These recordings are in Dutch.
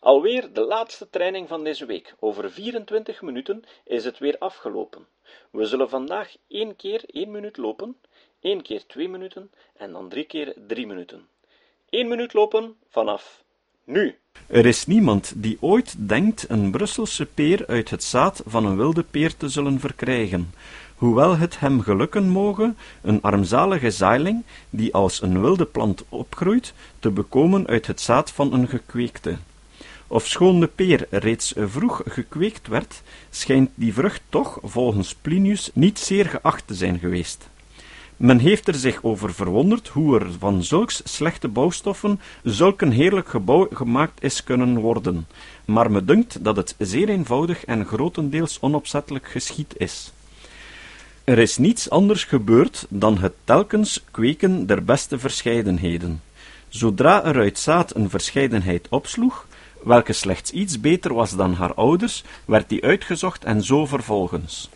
Alweer de laatste training van deze week. Over 24 minuten is het weer afgelopen. We zullen vandaag één keer één minuut lopen, één keer twee minuten en dan drie keer drie minuten. Eén minuut lopen vanaf nu. Er is niemand die ooit denkt een Brusselse peer uit het zaad van een wilde peer te zullen verkrijgen, hoewel het hem gelukken moge een armzalige zaailing, die als een wilde plant opgroeit, te bekomen uit het zaad van een gekweekte. Ofschoon de peer reeds vroeg gekweekt werd, schijnt die vrucht toch, volgens Plinius, niet zeer geacht te zijn geweest. Men heeft er zich over verwonderd hoe er van zulks slechte bouwstoffen zulk een heerlijk gebouw gemaakt is kunnen worden, maar me dunkt dat het zeer eenvoudig en grotendeels onopzettelijk geschied is. Er is niets anders gebeurd dan het telkens kweken der beste verscheidenheden. Zodra er uit zaad een verscheidenheid opsloeg, welke slechts iets beter was dan haar ouders, werd die uitgezocht en zo vervolgens.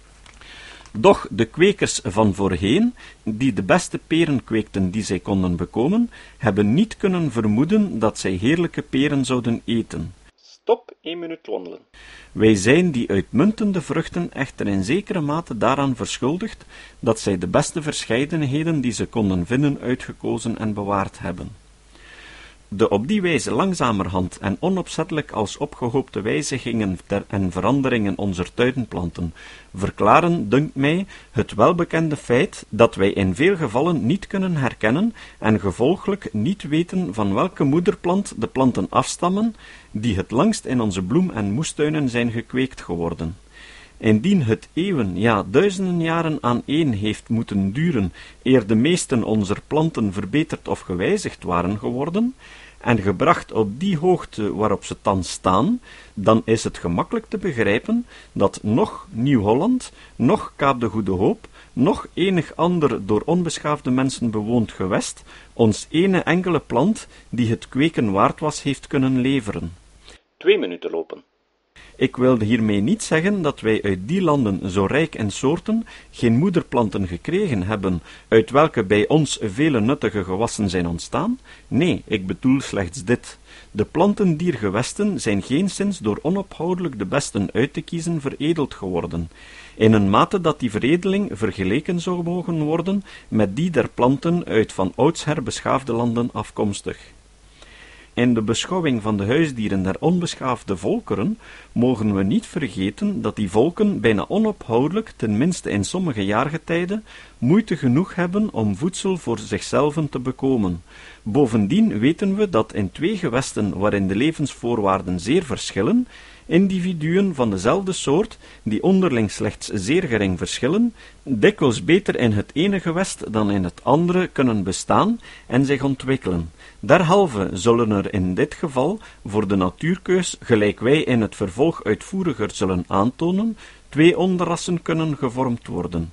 Doch de kwekers van voorheen, die de beste peren kweekten die zij konden bekomen, hebben niet kunnen vermoeden dat zij heerlijke peren zouden eten. Stop één minuut wandelen. Wij zijn die uitmuntende vruchten echter in zekere mate daaraan verschuldigd dat zij de beste verscheidenheden die ze konden vinden uitgekozen en bewaard hebben. De op die wijze langzamerhand en onopzettelijk als opgehoopte wijzigingen en veranderingen onze tuinplanten verklaren, dunkt mij, het welbekende feit dat wij in veel gevallen niet kunnen herkennen en gevolglijk niet weten van welke moederplant de planten afstammen die het langst in onze bloem- en moestuinen zijn gekweekt geworden. Indien het eeuwen, ja duizenden jaren aan één heeft moeten duren, eer de meesten onze planten verbeterd of gewijzigd waren geworden, en gebracht op die hoogte waarop ze thans staan, dan is het gemakkelijk te begrijpen dat nog Nieuw-Holland, nog Kaap de Goede Hoop, nog enig ander door onbeschaafde mensen bewoond gewest, ons ene enkele plant die het kweken waard was, heeft kunnen leveren. Twee minuten lopen. Ik wilde hiermee niet zeggen dat wij uit die landen zo rijk in soorten geen moederplanten gekregen hebben, uit welke bij ons vele nuttige gewassen zijn ontstaan. Nee, ik bedoel slechts dit. De planten dier gewesten zijn geenszins door onophoudelijk de besten uit te kiezen veredeld geworden, in een mate dat die veredeling vergeleken zou mogen worden met die der planten uit van oudsher beschaafde landen afkomstig. In de beschouwing van de huisdieren der onbeschaafde volkeren mogen we niet vergeten dat die volken bijna onophoudelijk, tenminste in sommige jaargetijden, moeite genoeg hebben om voedsel voor zichzelven te bekomen. Bovendien weten we dat in twee gewesten waarin de levensvoorwaarden zeer verschillen, individuen van dezelfde soort, die onderling slechts zeer gering verschillen, dikwijls beter in het ene gewest dan in het andere kunnen bestaan en zich ontwikkelen. Derhalve zullen er in dit geval voor de natuurkeus, gelijk wij in het vervolg uitvoeriger zullen aantonen, twee onderrassen kunnen gevormd worden.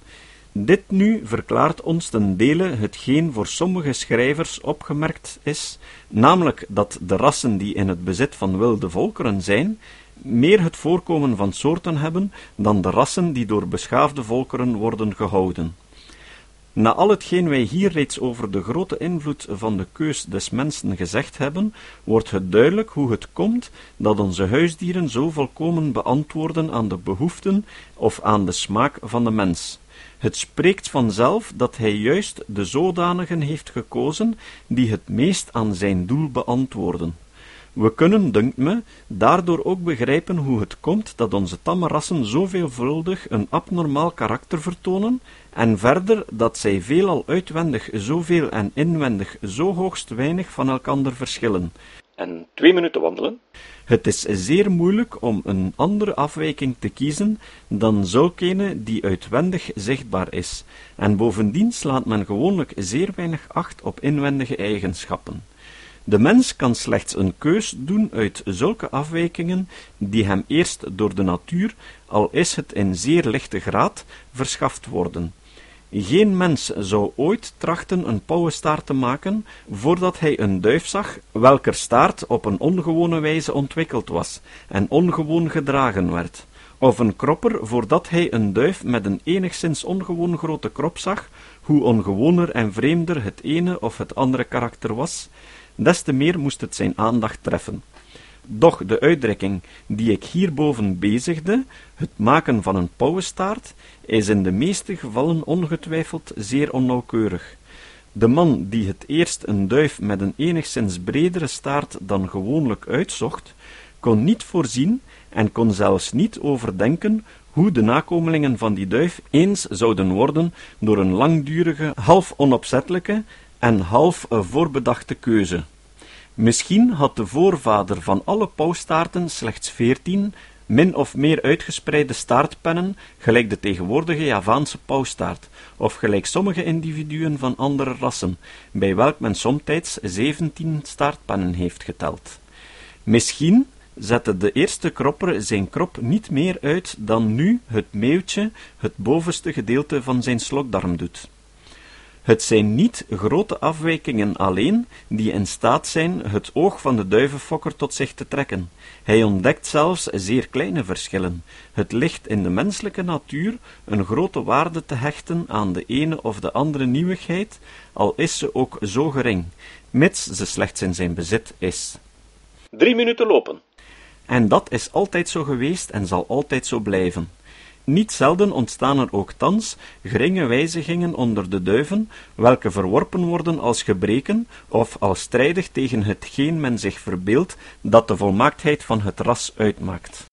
Dit nu verklaart ons ten dele hetgeen voor sommige schrijvers opgemerkt is, namelijk dat de rassen die in het bezit van wilde volkeren zijn, meer het voorkomen van soorten hebben dan de rassen die door beschaafde volkeren worden gehouden. Na al hetgeen wij hier reeds over de grote invloed van de keus des mensen gezegd hebben, wordt het duidelijk hoe het komt dat onze huisdieren zo volkomen beantwoorden aan de behoeften of aan de smaak van de mens. Het spreekt vanzelf dat hij juist de zodanigen heeft gekozen die het meest aan zijn doel beantwoorden. We kunnen, dunkt me, daardoor ook begrijpen hoe het komt dat onze tamme rassen zo veelvuldig een abnormaal karakter vertonen, en verder dat zij veelal uitwendig zoveel en inwendig zo hoogst weinig van elkander verschillen. En twee minuten wandelen. Het is zeer moeilijk om een andere afwijking te kiezen dan zulkene die uitwendig zichtbaar is, en bovendien slaat men gewoonlijk zeer weinig acht op inwendige eigenschappen. De mens kan slechts een keus doen uit zulke afwijkingen die hem eerst door de natuur, al is het in zeer lichte graad, verschaft worden. Geen mens zou ooit trachten een pauwenstaart te maken, voordat hij een duif zag, welker staart op een ongewone wijze ontwikkeld was en ongewoon gedragen werd, of een kropper voordat hij een duif met een enigszins ongewoon grote krop zag, hoe ongewoner en vreemder het ene of het andere karakter was, des te meer moest het zijn aandacht treffen. Doch de uitdrukking die ik hierboven bezigde, het maken van een pauwenstaart, is in de meeste gevallen ongetwijfeld zeer onnauwkeurig. De man die het eerst een duif met een enigszins bredere staart dan gewoonlijk uitzocht, kon niet voorzien en kon zelfs niet overdenken hoe de nakomelingen van die duif eens zouden worden door een langdurige, half onopzettelijke en half voorbedachte keuze. Misschien had de voorvader van alle pauwstaarten slechts veertien, min of meer uitgespreide staartpennen, gelijk de tegenwoordige Javaanse pauwstaart, of gelijk sommige individuen van andere rassen, bij welk men somtijds zeventien staartpennen heeft geteld. Misschien zette de eerste kropper zijn krop niet meer uit dan nu het meeuwtje het bovenste gedeelte van zijn slokdarm doet. Het zijn niet grote afwijkingen alleen die in staat zijn het oog van de duivenfokker tot zich te trekken. Hij ontdekt zelfs zeer kleine verschillen. Het ligt in de menselijke natuur een grote waarde te hechten aan de ene of de andere nieuwigheid, al is ze ook zo gering, mits ze slechts in zijn bezit is. Drie minuten lopen. En dat is altijd zo geweest en zal altijd zo blijven. Niet zelden ontstaan er ook thans geringe wijzigingen onder de duiven, welke verworpen worden als gebreken of als strijdig tegen hetgeen men zich verbeeldt dat de volmaaktheid van het ras uitmaakt.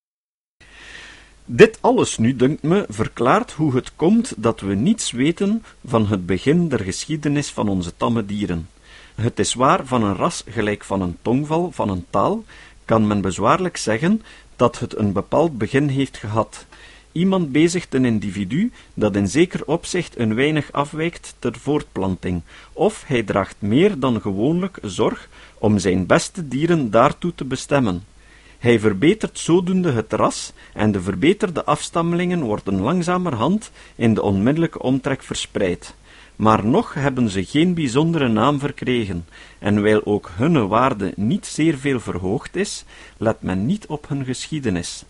Dit alles nu, dunkt me, verklaart hoe het komt dat we niets weten van het begin der geschiedenis van onze tamme dieren. Het is waar van een ras gelijk van een tongval, van een taal, kan men bezwaarlijk zeggen dat het een bepaald begin heeft gehad. Iemand bezigt een individu dat in zeker opzicht een weinig afwijkt ter voortplanting, of hij draagt meer dan gewoonlijk zorg om zijn beste dieren daartoe te bestemmen. Hij verbetert zodoende het ras, en de verbeterde afstammelingen worden langzamerhand in de onmiddellijke omtrek verspreid maar nog hebben ze geen bijzondere naam verkregen, en wijl ook hunne waarde niet zeer veel verhoogd is, let men niet op hun geschiedenis.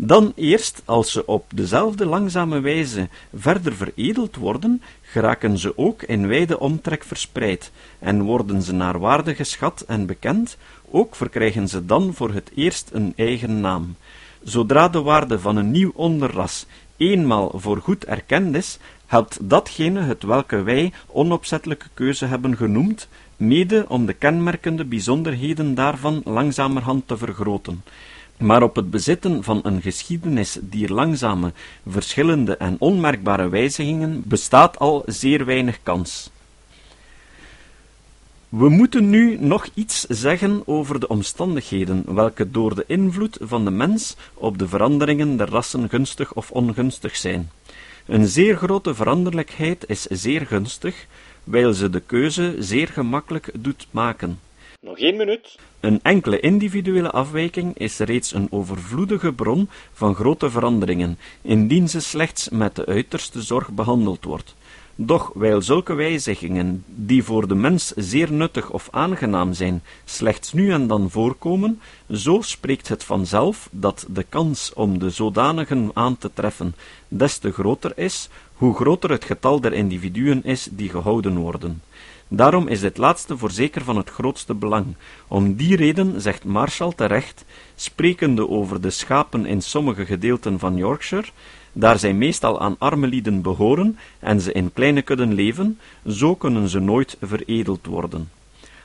Dan eerst, als ze op dezelfde langzame wijze verder veredeld worden, geraken ze ook in wijde omtrek verspreid, en worden ze naar waarde geschat en bekend, ook verkrijgen ze dan voor het eerst een eigen naam. Zodra de waarde van een nieuw onderras eenmaal voor goed erkend is, helpt datgene het welke wij onopzettelijke keuze hebben genoemd, mede om de kenmerkende bijzonderheden daarvan langzamerhand te vergroten. Maar op het bezitten van een geschiedenis die langzame, verschillende en onmerkbare wijzigingen bestaat al zeer weinig kans. We moeten nu nog iets zeggen over de omstandigheden welke door de invloed van de mens op de veranderingen der rassen gunstig of ongunstig zijn. Een zeer grote veranderlijkheid is zeer gunstig, wijl ze de keuze zeer gemakkelijk doet maken. Nog één minuut. Een enkele individuele afwijking is reeds een overvloedige bron van grote veranderingen, indien ze slechts met de uiterste zorg behandeld wordt. Doch wijl zulke wijzigingen, die voor de mens zeer nuttig of aangenaam zijn, slechts nu en dan voorkomen, zo spreekt het vanzelf dat de kans om de zodanigen aan te treffen des te groter is, hoe groter het getal der individuen is die gehouden worden. Daarom is dit laatste voorzeker van het grootste belang. Om die reden zegt Marshall terecht, sprekende over de schapen in sommige gedeelten van Yorkshire, daar zij meestal aan arme lieden behoren en ze in kleine kudden leven, zo kunnen ze nooit veredeld worden.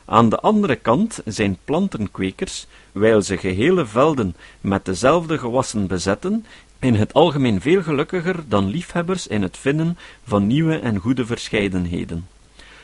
Aan de andere kant zijn plantenkwekers, wijl ze gehele velden met dezelfde gewassen bezetten, in het algemeen veel gelukkiger dan liefhebbers in het vinden van nieuwe en goede verscheidenheden.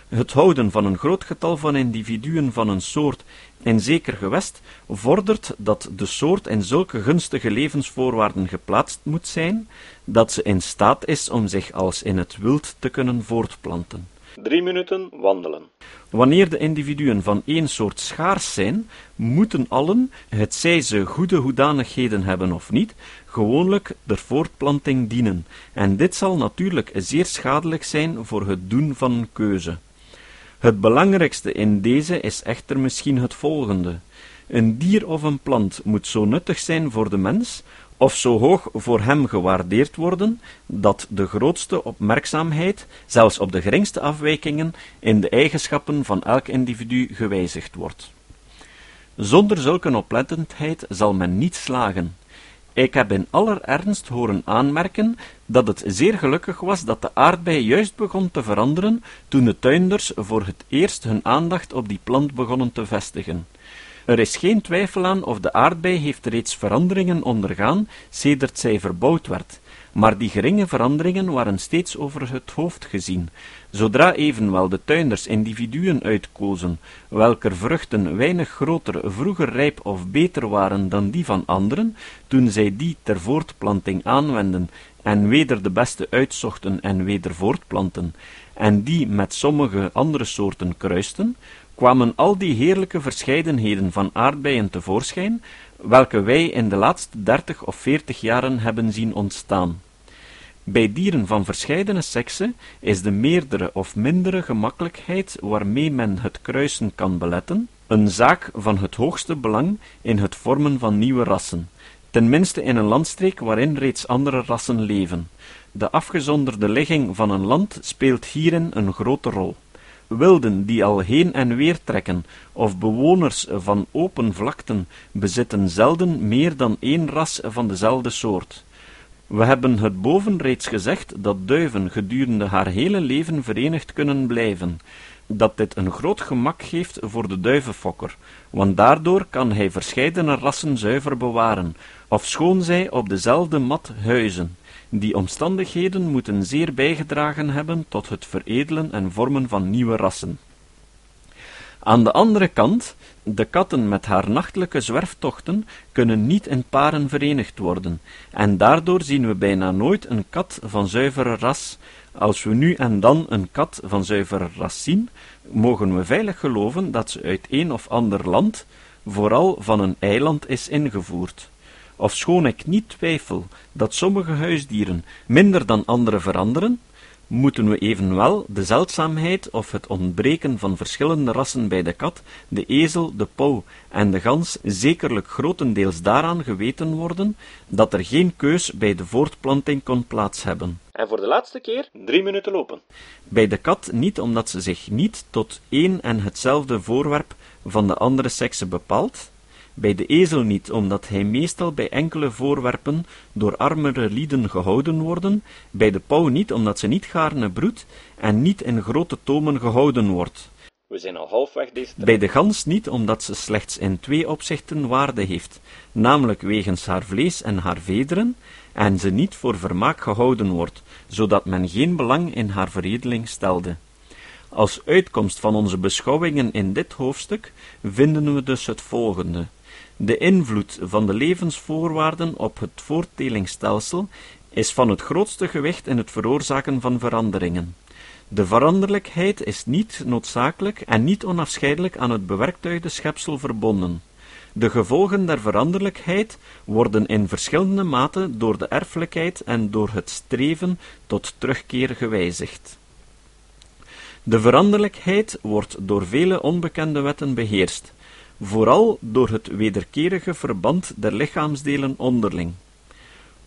Het houden van een groot getal van individuen van een soort in zeker gewest vordert dat de soort in zulke gunstige levensvoorwaarden geplaatst moet zijn, dat ze in staat is om zich als in het wild te kunnen voortplanten. Drie minuten wandelen. Wanneer de individuen van één soort schaars zijn, moeten allen, het zij ze goede hoedanigheden hebben of niet, gewoonlijk de voortplanting dienen, en dit zal natuurlijk zeer schadelijk zijn voor het doen van een keuze. Het belangrijkste in deze is echter misschien het volgende. Een dier of een plant moet zo nuttig zijn voor de mens, of zo hoog voor hem gewaardeerd worden, dat de grootste opmerkzaamheid, zelfs op de geringste afwijkingen, in de eigenschappen van elk individu gewijzigd wordt. Zonder zulke oplettendheid zal men niet slagen. Ik heb in aller ernst horen aanmerken dat het zeer gelukkig was dat de aardbei juist begon te veranderen toen de tuinders voor het eerst hun aandacht op die plant begonnen te vestigen. Er is geen twijfel aan of de aardbei heeft reeds veranderingen ondergaan sedert zij verbouwd werd, maar die geringe veranderingen waren steeds over het hoofd gezien. Zodra evenwel de tuinders individuen uitkozen, welker vruchten weinig groter, vroeger rijp of beter waren dan die van anderen, toen zij die ter voortplanting aanwenden en weder de beste uitzochten en weder voortplanten, en die met sommige andere soorten kruisten, kwamen al die heerlijke verscheidenheden van aardbeien tevoorschijn, welke wij in de laatste dertig of veertig jaren hebben zien ontstaan. Bij dieren van verscheidene seksen is de meerdere of mindere gemakkelijkheid waarmee men het kruisen kan beletten, een zaak van het hoogste belang in het vormen van nieuwe rassen, tenminste in een landstreek waarin reeds andere rassen leven. De afgezonderde ligging van een land speelt hierin een grote rol. Wilden die al heen en weer trekken, of bewoners van open vlakten, bezitten zelden meer dan één ras van dezelfde soort. We hebben het boven reeds gezegd dat duiven gedurende haar hele leven verenigd kunnen blijven, dat dit een groot gemak geeft voor de duivenfokker, want daardoor kan hij verscheidene rassen zuiver bewaren, ofschoon zij op dezelfde mat huizen. Die omstandigheden moeten zeer bijgedragen hebben tot het veredelen en vormen van nieuwe rassen. Aan de andere kant, de katten met haar nachtelijke zwerftochten kunnen niet in paren verenigd worden, en daardoor zien we bijna nooit een kat van zuivere ras. Als we nu en dan een kat van zuivere ras zien, mogen we veilig geloven dat ze uit een of ander land, vooral van een eiland, is ingevoerd. Ofschoon ik niet twijfel dat sommige huisdieren minder dan andere veranderen, moeten we evenwel de zeldzaamheid of het ontbreken van verschillende rassen bij de kat, de ezel, de pauw en de gans zekerlijk grotendeels daaraan geweten worden dat er geen keus bij de voortplanting kon plaats hebben. En voor de laatste keer drie minuten lopen. Bij de kat niet omdat ze zich niet tot één en hetzelfde voorwerp van de andere sekse bepaalt, bij de ezel niet, omdat hij meestal bij enkele voorwerpen door armere lieden gehouden worden, bij de pauw niet, omdat ze niet gaarne broedt en niet in grote tomen gehouden wordt. We zijn al halfweg deze Bij de gans niet, omdat ze slechts in twee opzichten waarde heeft, namelijk wegens haar vlees en haar vederen, en ze niet voor vermaak gehouden wordt, zodat men geen belang in haar veredeling stelde. Als uitkomst van onze beschouwingen in dit hoofdstuk vinden we dus het volgende. De invloed van de levensvoorwaarden op het voortdelingsstelsel is van het grootste gewicht in het veroorzaken van veranderingen. De veranderlijkheid is niet noodzakelijk en niet onafscheidelijk aan het bewerktuigde schepsel verbonden. De gevolgen der veranderlijkheid worden in verschillende mate door de erfelijkheid en door het streven tot terugkeer gewijzigd. De veranderlijkheid wordt door vele onbekende wetten beheerst, vooral door het wederkerige verband der lichaamsdelen onderling.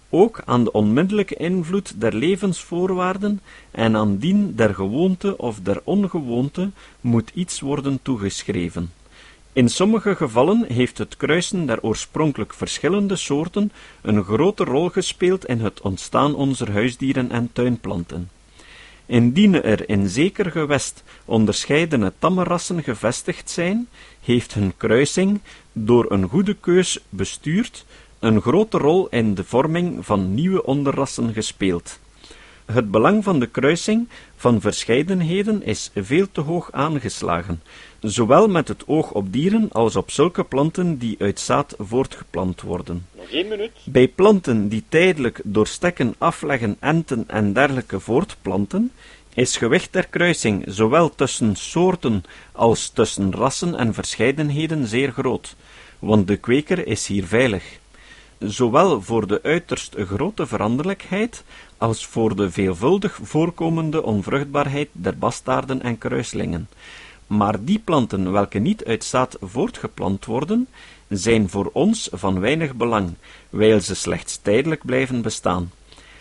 Ook aan de onmiddellijke invloed der levensvoorwaarden en aan dien der gewoonte of der ongewoonte moet iets worden toegeschreven. In sommige gevallen heeft het kruisen der oorspronkelijk verschillende soorten een grote rol gespeeld in het ontstaan onze huisdieren en tuinplanten. Indien er in zeker gewest onderscheidene tamme rassen gevestigd zijn, heeft hun kruising, door een goede keus bestuurd, een grote rol in de vorming van nieuwe onderrassen gespeeld. Het belang van de kruising van verscheidenheden is veel te hoog aangeslagen, zowel met het oog op dieren als op zulke planten die uit zaad voortgeplant worden. Bij planten die tijdelijk door stekken, afleggen, enten en dergelijke voortplanten, is gewicht der kruising zowel tussen soorten als tussen rassen en verscheidenheden zeer groot, want de kweker is hier veilig, zowel voor de uiterst grote veranderlijkheid als voor de veelvuldig voorkomende onvruchtbaarheid der bastaarden en kruislingen. Maar die planten welke niet uit zaad voortgeplant worden, zijn voor ons van weinig belang, wijl ze slechts tijdelijk blijven bestaan.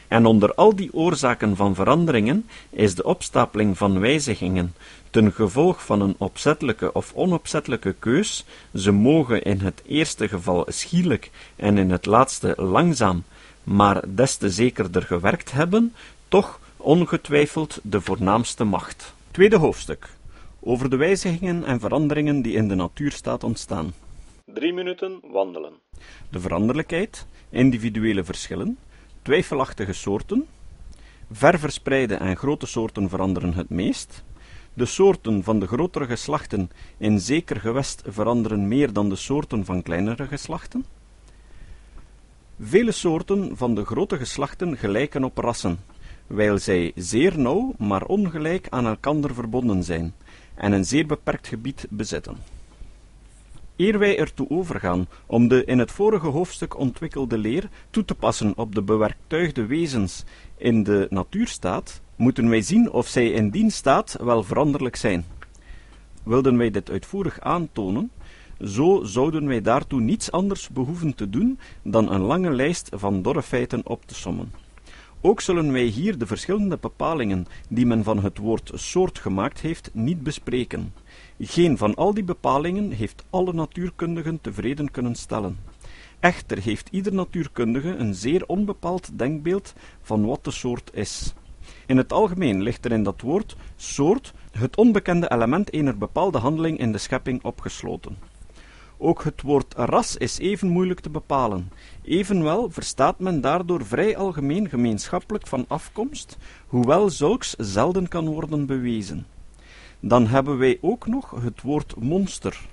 En onder al die oorzaken van veranderingen is de opstapeling van wijzigingen ten gevolg van een opzettelijke of onopzettelijke keus, ze mogen in het eerste geval schielijk en in het laatste langzaam, maar des te zekerder gewerkt hebben, toch ongetwijfeld de voornaamste macht. Tweede hoofdstuk. Over de wijzigingen en veranderingen die in de natuurstaat ontstaan. Drie minuten wandelen. De veranderlijkheid, individuele verschillen, twijfelachtige soorten, ver verspreide en grote soorten veranderen het meest, de soorten van de grotere geslachten in zeker gewest veranderen meer dan de soorten van kleinere geslachten. Vele soorten van de grote geslachten gelijken op rassen, wijl zij zeer nauw, maar ongelijk aan elkander verbonden zijn en een zeer beperkt gebied bezitten. Eer wij ertoe overgaan om de in het vorige hoofdstuk ontwikkelde leer toe te passen op de bewerktuigde wezens in de natuurstaat, moeten wij zien of zij in die staat wel veranderlijk zijn. Wilden wij dit uitvoerig aantonen, zo zouden wij daartoe niets anders behoeven te doen dan een lange lijst van dorre feiten op te sommen. Ook zullen wij hier de verschillende bepalingen die men van het woord soort gemaakt heeft, niet bespreken. Geen van al die bepalingen heeft alle natuurkundigen tevreden kunnen stellen. Echter heeft ieder natuurkundige een zeer onbepaald denkbeeld van wat de soort is. In het algemeen ligt er in dat woord soort het onbekende element ener bepaalde handeling in de schepping opgesloten. Ook het woord ras is even moeilijk te bepalen. Evenwel verstaat men daardoor vrij algemeen gemeenschappelijk van afkomst, hoewel zulks zelden kan worden bewezen. Dan hebben wij ook nog het woord monster.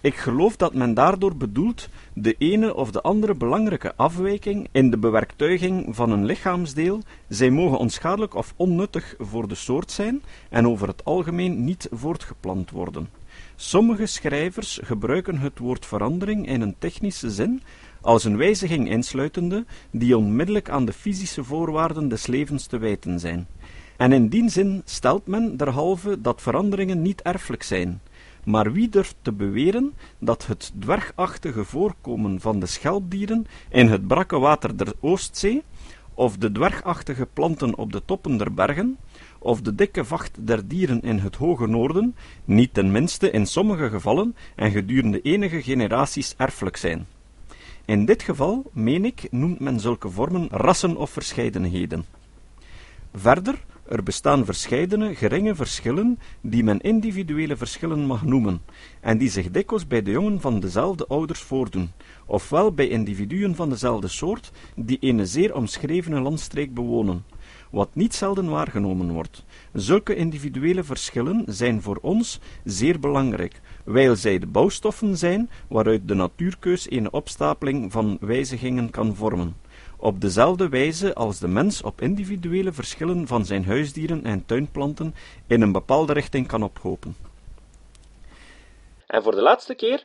Ik geloof dat men daardoor bedoelt de ene of de andere belangrijke afwijking in de bewerktuiging van een lichaamsdeel, zij mogen onschadelijk of onnuttig voor de soort zijn en over het algemeen niet voortgeplant worden. Sommige schrijvers gebruiken het woord verandering in een technische zin als een wijziging insluitende die onmiddellijk aan de fysische voorwaarden des levens te wijten zijn. En in die zin stelt men derhalve dat veranderingen niet erfelijk zijn. Maar wie durft te beweren dat het dwergachtige voorkomen van de schelpdieren in het brakke water der Oostzee, of de dwergachtige planten op de toppen der bergen, of de dikke vacht der dieren in het hoge noorden, niet ten minste in sommige gevallen en gedurende enige generaties erfelijk zijn. In dit geval, meen ik, noemt men zulke vormen rassen of verscheidenheden. Verder er bestaan verscheidene geringe verschillen die men individuele verschillen mag noemen, en die zich dikwijls bij de jongen van dezelfde ouders voordoen, ofwel bij individuen van dezelfde soort die een zeer omschrevene landstreek bewonen, wat niet zelden waargenomen wordt. Zulke individuele verschillen zijn voor ons zeer belangrijk, wijl zij de bouwstoffen zijn waaruit de natuurkeus een opstapeling van wijzigingen kan vormen op dezelfde wijze als de mens op individuele verschillen van zijn huisdieren en tuinplanten in een bepaalde richting kan ophopen. En voor de laatste keer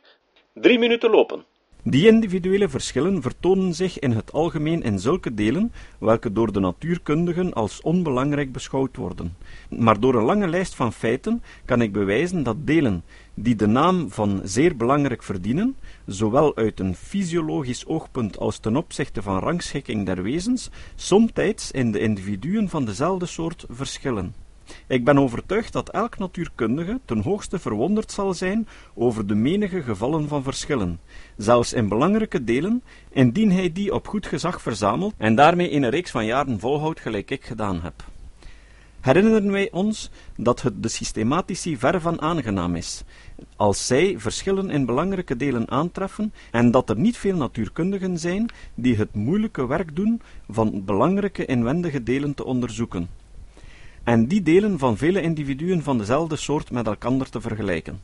drie minuten lopen. Die individuele verschillen vertonen zich in het algemeen in zulke delen, welke door de natuurkundigen als onbelangrijk beschouwd worden. Maar door een lange lijst van feiten kan ik bewijzen dat delen die de naam van zeer belangrijk verdienen, zowel uit een fysiologisch oogpunt als ten opzichte van rangschikking der wezens, somtijds in de individuen van dezelfde soort verschillen. Ik ben overtuigd dat elk natuurkundige ten hoogste verwonderd zal zijn over de menige gevallen van verschillen, zelfs in belangrijke delen, indien hij die op goed gezag verzamelt en daarmee in een reeks van jaren volhoudt gelijk ik gedaan heb. Herinneren wij ons dat het de systematici ver van aangenaam is, als zij verschillen in belangrijke delen aantreffen, en dat er niet veel natuurkundigen zijn die het moeilijke werk doen van belangrijke inwendige delen te onderzoeken en die delen van vele individuen van dezelfde soort met elkander te vergelijken.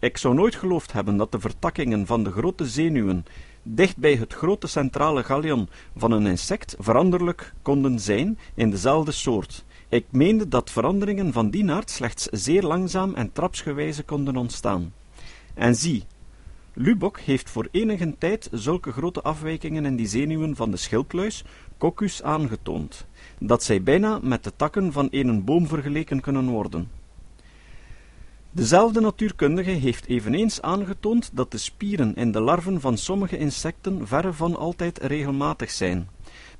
Ik zou nooit geloofd hebben dat de vertakkingen van de grote zenuwen dicht bij het grote centrale gallion van een insect veranderlijk konden zijn in dezelfde soort. Ik meende dat veranderingen van die aard slechts zeer langzaam en trapsgewijze konden ontstaan. En zie, Lubbock heeft voor enige tijd zulke grote afwijkingen in die zenuwen van de schildluis, Coccus, aangetoond dat zij bijna met de takken van een boom vergeleken kunnen worden. Dezelfde natuurkundige heeft eveneens aangetoond dat de spieren in de larven van sommige insecten verre van altijd regelmatig zijn,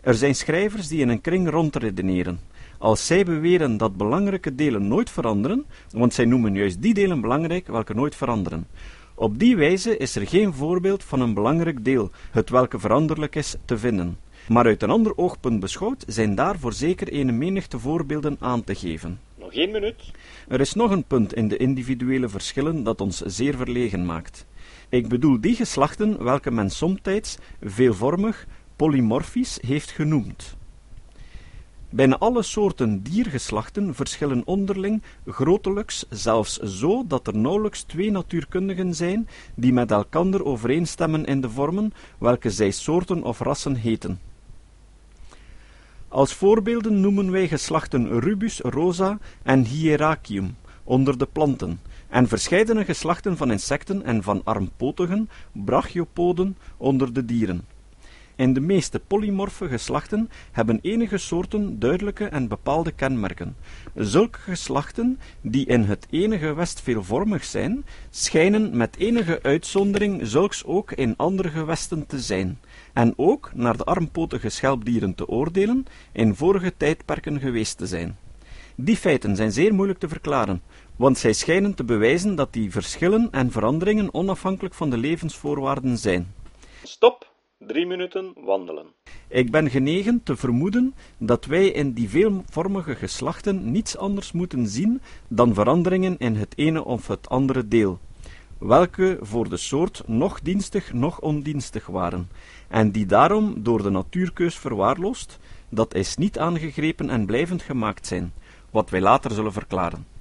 Er zijn schrijvers die in een kring rondredeneren. Als zij beweren dat belangrijke delen nooit veranderen, want zij noemen juist die delen belangrijk welke nooit veranderen. Op die wijze is er geen voorbeeld van een belangrijk deel, het welke veranderlijk is, te vinden. Maar uit een ander oogpunt beschouwd zijn daarvoor zeker een menigte voorbeelden aan te geven. Nog één minuut. Er is nog een punt in de individuele verschillen dat ons zeer verlegen maakt. Ik bedoel die geslachten welke men somtijds veelvormig, polymorfisch heeft genoemd. Bijna alle soorten diergeslachten verschillen onderling grotelijks, zelfs zo dat er nauwelijks twee natuurkundigen zijn die met elkander overeenstemmen in de vormen welke zij soorten of rassen heten. Als voorbeelden noemen wij geslachten Rubus rosa en Hieracium onder de planten, en verscheidene geslachten van insecten en van armpotigen, brachiopoden, onder de dieren. In de meeste polymorfe geslachten hebben enige soorten duidelijke en bepaalde kenmerken. Zulke geslachten, die in het ene gewest veelvormig zijn, schijnen met enige uitzondering zulks ook in andere gewesten te zijn, en ook, naar de armpotige schelpdieren te oordelen, in vorige tijdperken geweest te zijn. Die feiten zijn zeer moeilijk te verklaren, want zij schijnen te bewijzen dat die verschillen en veranderingen onafhankelijk van de levensvoorwaarden zijn. Stop. Drie minuten wandelen. Ik ben genegen te vermoeden dat wij in die veelvormige geslachten niets anders moeten zien dan veranderingen in het ene of het andere deel, welke voor de soort nog dienstig nog ondienstig waren, en die daarom door de natuurkeus verwaarloosd, dat is niet aangegrepen en blijvend gemaakt zijn, wat wij later zullen verklaren.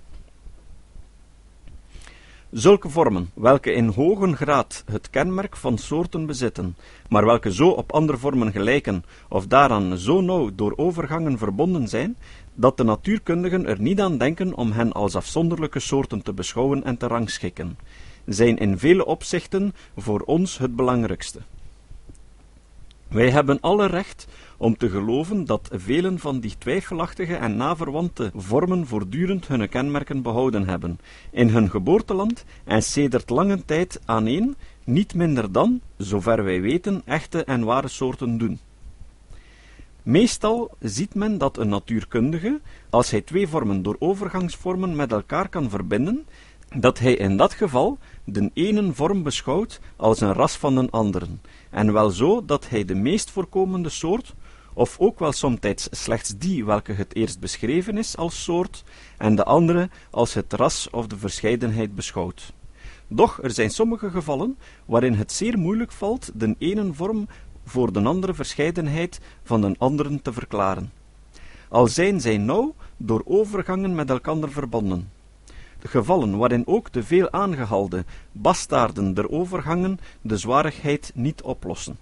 Zulke vormen, welke in hoge graad het kenmerk van soorten bezitten, maar welke zo op andere vormen gelijken of daaraan zo nauw door overgangen verbonden zijn, dat de natuurkundigen er niet aan denken om hen als afzonderlijke soorten te beschouwen en te rangschikken, zijn in vele opzichten voor ons het belangrijkste. Wij hebben alle recht om te geloven dat velen van die twijfelachtige en naverwante vormen voortdurend hun kenmerken behouden hebben, in hun geboorteland en sedert lange tijd aaneen, niet minder dan, zover wij weten, echte en ware soorten doen. Meestal ziet men dat een natuurkundige, als hij twee vormen door overgangsvormen met elkaar kan verbinden, dat hij in dat geval de ene vorm beschouwt als een ras van een anderen, en wel zo dat hij de meest voorkomende soort, of ook wel somtijds slechts die welke het eerst beschreven is als soort, en de andere als het ras of de verscheidenheid beschouwt. Doch er zijn sommige gevallen waarin het zeer moeilijk valt de ene vorm voor de andere verscheidenheid van de anderen te verklaren. Al zijn zij nauw door overgangen met elkander verbonden. Gevallen waarin ook de veel aangehaalde bastaarden der overgangen de zwarigheid niet oplossen.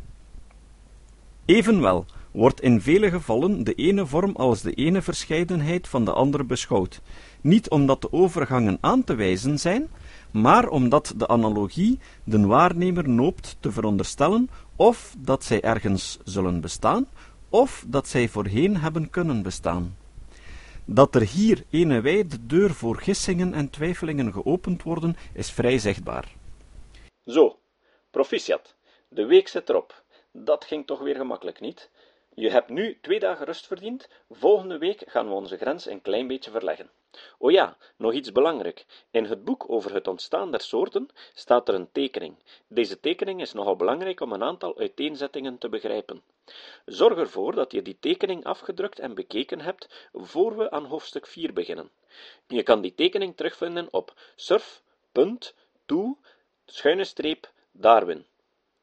Evenwel wordt in vele gevallen de ene vorm als de ene verscheidenheid van de andere beschouwd, niet omdat de overgangen aan te wijzen zijn, maar omdat de analogie de waarnemer noopt te veronderstellen of dat zij ergens zullen bestaan, of dat zij voorheen hebben kunnen bestaan. Dat er hier ene wijde deur voor gissingen en twijfelingen geopend worden, is vrij zichtbaar. Zo, proficiat. De week zit erop. Dat ging toch weer gemakkelijk, niet? Je hebt nu twee dagen rust verdiend. Volgende week gaan we onze grens een klein beetje verleggen. O ja, nog iets belangrijk. In het boek over het ontstaan der soorten staat er een tekening. Deze tekening is nogal belangrijk om een aantal uiteenzettingen te begrijpen. Zorg ervoor dat je die tekening afgedrukt en bekeken hebt voor we aan hoofdstuk 4 beginnen. Je kan die tekening terugvinden op surf.to schuine streep Darwin.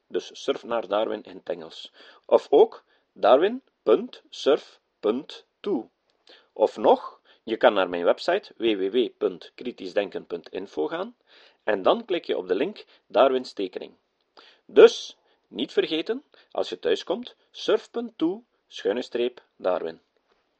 Dus surf naar Darwin in het Engels. Of ook darwin.surf.to. Of nog, je kan naar mijn website www.kritischdenken.info gaan en dan klik je op de link Darwins tekening. Dus, niet vergeten, als je thuis komt,